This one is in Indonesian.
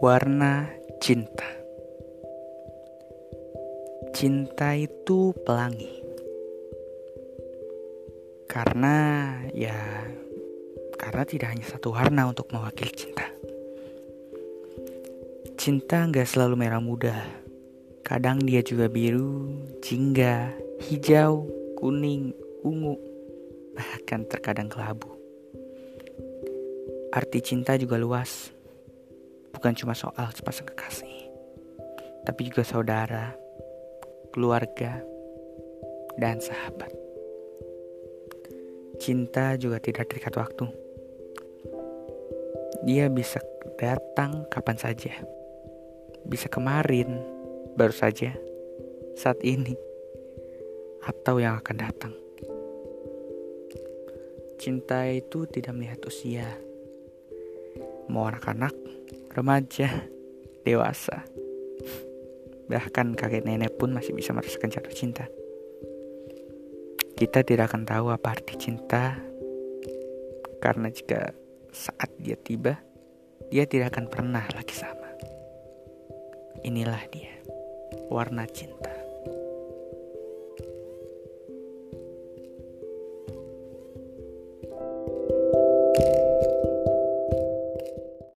Warna cinta. Cinta itu pelangi. Karena ya karena tidak hanya satu warna untuk mewakili cinta. Cinta nggak selalu merah muda. Kadang dia juga biru, jingga, hijau, kuning, ungu, bahkan terkadang kelabu. Arti cinta juga luas. Bukan cuma soal sepasang kekasih, tapi juga saudara, keluarga, dan sahabat. Cinta juga tidak terikat waktu. Dia bisa datang kapan saja. Bisa kemarin, baru saja, saat ini, atau yang akan datang. Cinta itu tidak melihat usia mau anak-anak, remaja, dewasa. Bahkan kakek nenek pun masih bisa merasakan jatuh cinta. Kita tidak akan tahu apa arti cinta karena jika saat dia tiba, dia tidak akan pernah lagi sama. Inilah dia, warna cinta.